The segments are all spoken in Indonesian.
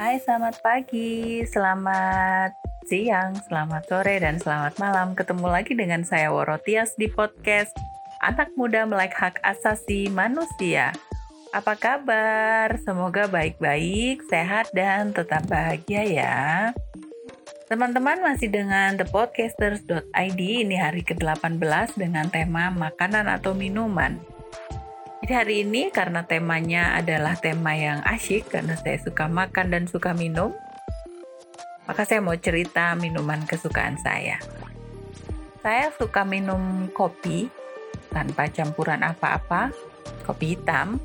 Hai, selamat pagi, selamat siang, selamat sore, dan selamat malam. Ketemu lagi dengan saya Worotias di podcast Anak Muda Melek Hak Asasi Manusia. Apa kabar? Semoga baik-baik, sehat, dan tetap bahagia ya. Teman-teman masih dengan thepodcasters.id ini hari ke-18 dengan tema makanan atau minuman. Jadi hari ini karena temanya adalah tema yang asyik karena saya suka makan dan suka minum, maka saya mau cerita minuman kesukaan saya. Saya suka minum kopi tanpa campuran apa-apa, kopi hitam.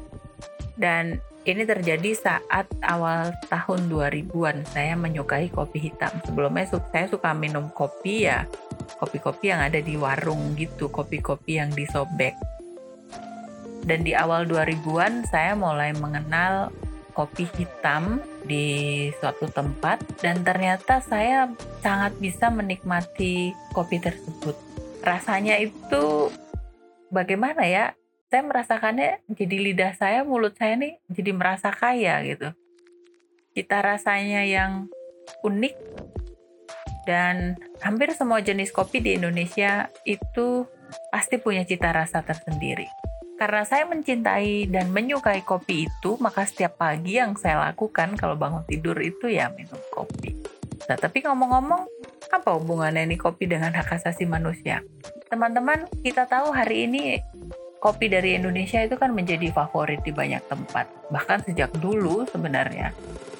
Dan ini terjadi saat awal tahun 2000-an saya menyukai kopi hitam. Sebelumnya saya suka minum kopi ya, kopi-kopi yang ada di warung gitu, kopi-kopi yang disobek dan di awal 2000-an saya mulai mengenal kopi hitam di suatu tempat dan ternyata saya sangat bisa menikmati kopi tersebut. Rasanya itu bagaimana ya? Saya merasakannya jadi lidah saya, mulut saya nih jadi merasa kaya gitu. Cita rasanya yang unik dan hampir semua jenis kopi di Indonesia itu pasti punya cita rasa tersendiri. Karena saya mencintai dan menyukai kopi itu, maka setiap pagi yang saya lakukan kalau bangun tidur itu ya minum kopi. Nah, tapi ngomong-ngomong, apa hubungannya ini kopi dengan hak asasi manusia? Teman-teman, kita tahu hari ini kopi dari Indonesia itu kan menjadi favorit di banyak tempat. Bahkan sejak dulu sebenarnya,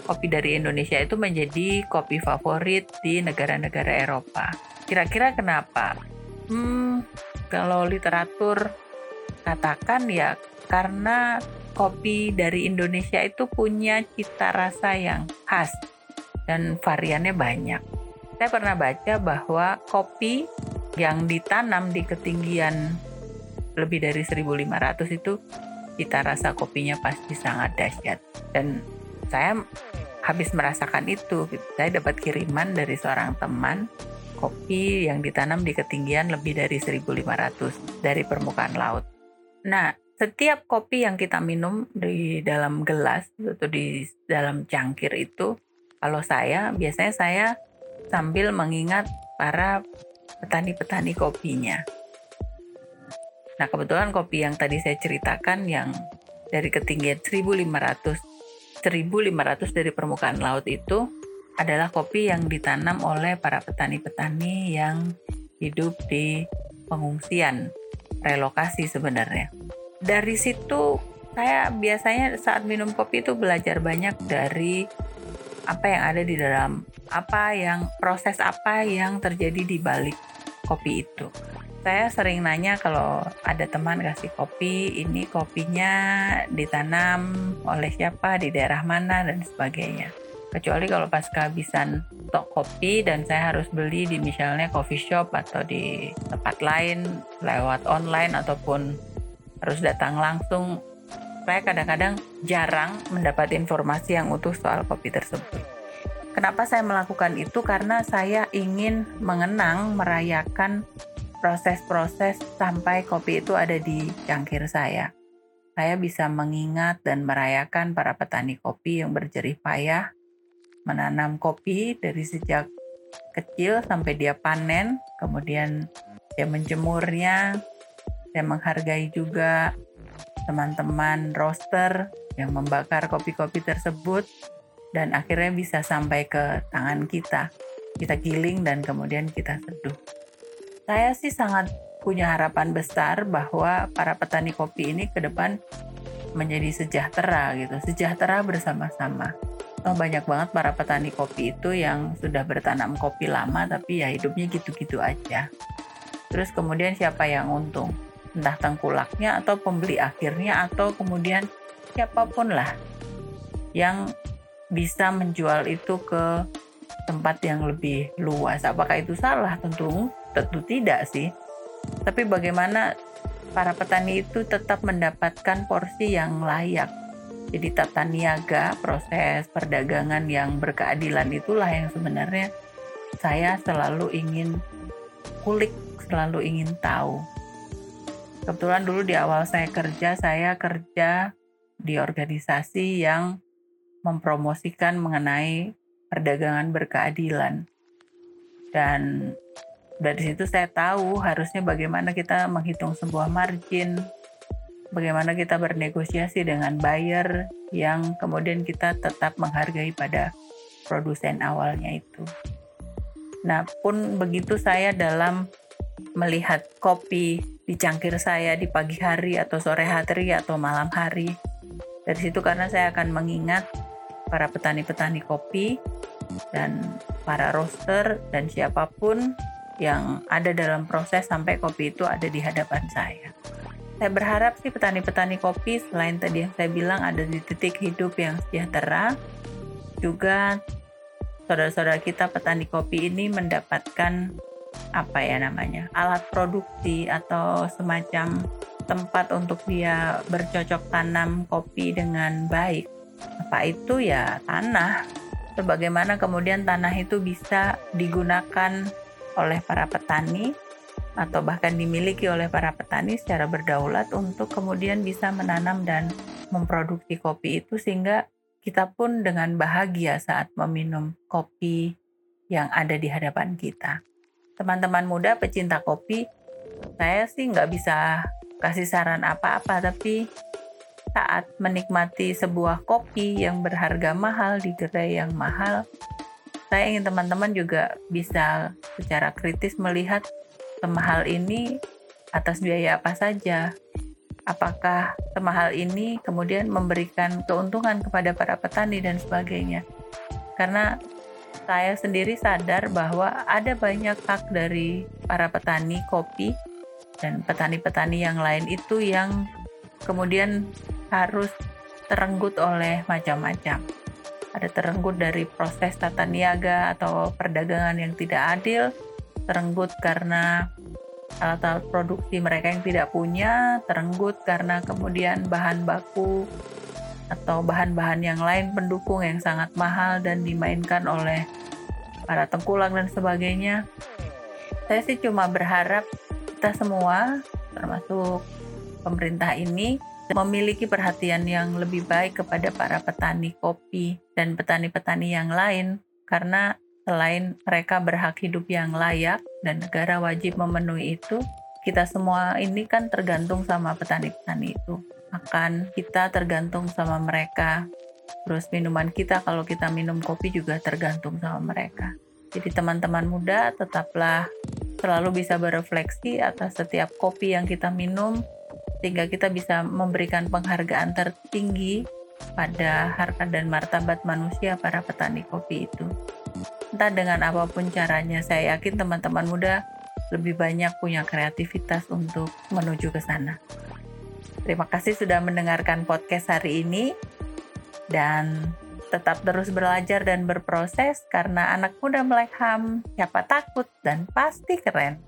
kopi dari Indonesia itu menjadi kopi favorit di negara-negara Eropa. Kira-kira kenapa? Hmm, kalau literatur katakan ya karena kopi dari Indonesia itu punya cita rasa yang khas dan variannya banyak. Saya pernah baca bahwa kopi yang ditanam di ketinggian lebih dari 1500 itu cita rasa kopinya pasti sangat dahsyat. Dan saya habis merasakan itu saya dapat kiriman dari seorang teman kopi yang ditanam di ketinggian lebih dari 1500 dari permukaan laut Nah, setiap kopi yang kita minum di dalam gelas atau di dalam cangkir itu, kalau saya biasanya saya sambil mengingat para petani-petani kopinya. Nah, kebetulan kopi yang tadi saya ceritakan yang dari ketinggian 1500 1500 dari permukaan laut itu adalah kopi yang ditanam oleh para petani-petani yang hidup di pengungsian relokasi sebenarnya. Dari situ saya biasanya saat minum kopi itu belajar banyak dari apa yang ada di dalam apa yang proses apa yang terjadi di balik kopi itu. Saya sering nanya kalau ada teman kasih kopi, ini kopinya ditanam oleh siapa, di daerah mana dan sebagainya kecuali kalau pas kehabisan stok kopi dan saya harus beli di misalnya coffee shop atau di tempat lain lewat online ataupun harus datang langsung saya kadang-kadang jarang mendapat informasi yang utuh soal kopi tersebut. Kenapa saya melakukan itu? Karena saya ingin mengenang, merayakan proses-proses sampai kopi itu ada di cangkir saya. Saya bisa mengingat dan merayakan para petani kopi yang berjerih payah menanam kopi dari sejak kecil sampai dia panen, kemudian dia menjemurnya. Saya menghargai juga teman-teman roaster yang membakar kopi-kopi tersebut dan akhirnya bisa sampai ke tangan kita. Kita giling dan kemudian kita seduh. Saya sih sangat punya harapan besar bahwa para petani kopi ini ke depan menjadi sejahtera gitu, sejahtera bersama-sama oh, banyak banget para petani kopi itu yang sudah bertanam kopi lama tapi ya hidupnya gitu-gitu aja. Terus kemudian siapa yang untung? Entah tengkulaknya atau pembeli akhirnya atau kemudian siapa pun lah yang bisa menjual itu ke tempat yang lebih luas. Apakah itu salah? Tentu tentu tidak sih. Tapi bagaimana para petani itu tetap mendapatkan porsi yang layak jadi tata niaga, proses perdagangan yang berkeadilan itulah yang sebenarnya saya selalu ingin kulik, selalu ingin tahu. Kebetulan dulu di awal saya kerja, saya kerja di organisasi yang mempromosikan mengenai perdagangan berkeadilan. Dan dari situ saya tahu harusnya bagaimana kita menghitung sebuah margin, bagaimana kita bernegosiasi dengan buyer yang kemudian kita tetap menghargai pada produsen awalnya itu. Nah, pun begitu saya dalam melihat kopi di cangkir saya di pagi hari atau sore hari atau malam hari. Dari situ karena saya akan mengingat para petani-petani kopi dan para roaster dan siapa pun yang ada dalam proses sampai kopi itu ada di hadapan saya. Saya berharap sih petani-petani kopi selain tadi yang saya bilang ada di titik hidup yang sejahtera, juga saudara-saudara kita petani kopi ini mendapatkan apa ya namanya alat produksi atau semacam tempat untuk dia bercocok tanam kopi dengan baik. Apa itu ya tanah. Sebagaimana kemudian tanah itu bisa digunakan oleh para petani atau bahkan dimiliki oleh para petani secara berdaulat untuk kemudian bisa menanam dan memproduksi kopi itu sehingga kita pun dengan bahagia saat meminum kopi yang ada di hadapan kita. Teman-teman muda pecinta kopi, saya sih nggak bisa kasih saran apa-apa, tapi saat menikmati sebuah kopi yang berharga mahal di gerai yang mahal, saya ingin teman-teman juga bisa secara kritis melihat semahal ini atas biaya apa saja. Apakah semahal ini kemudian memberikan keuntungan kepada para petani dan sebagainya. Karena saya sendiri sadar bahwa ada banyak hak dari para petani kopi dan petani-petani yang lain itu yang kemudian harus terenggut oleh macam-macam. Ada terenggut dari proses tata niaga atau perdagangan yang tidak adil, terenggut karena alat-alat produksi mereka yang tidak punya, terenggut karena kemudian bahan baku atau bahan-bahan yang lain pendukung yang sangat mahal dan dimainkan oleh para tengkulak dan sebagainya. Saya sih cuma berharap kita semua, termasuk pemerintah ini, memiliki perhatian yang lebih baik kepada para petani kopi dan petani-petani yang lain karena selain mereka berhak hidup yang layak dan negara wajib memenuhi itu, kita semua ini kan tergantung sama petani-petani itu. Akan kita tergantung sama mereka. Terus minuman kita kalau kita minum kopi juga tergantung sama mereka. Jadi teman-teman muda tetaplah selalu bisa berefleksi atas setiap kopi yang kita minum sehingga kita bisa memberikan penghargaan tertinggi pada harkat dan martabat manusia para petani kopi itu. Entah dengan apa pun caranya, saya yakin teman-teman muda lebih banyak punya kreativitas untuk menuju ke sana. Terima kasih sudah mendengarkan podcast hari ini dan tetap terus belajar dan berproses karena anak muda melek ham, siapa takut dan pasti keren.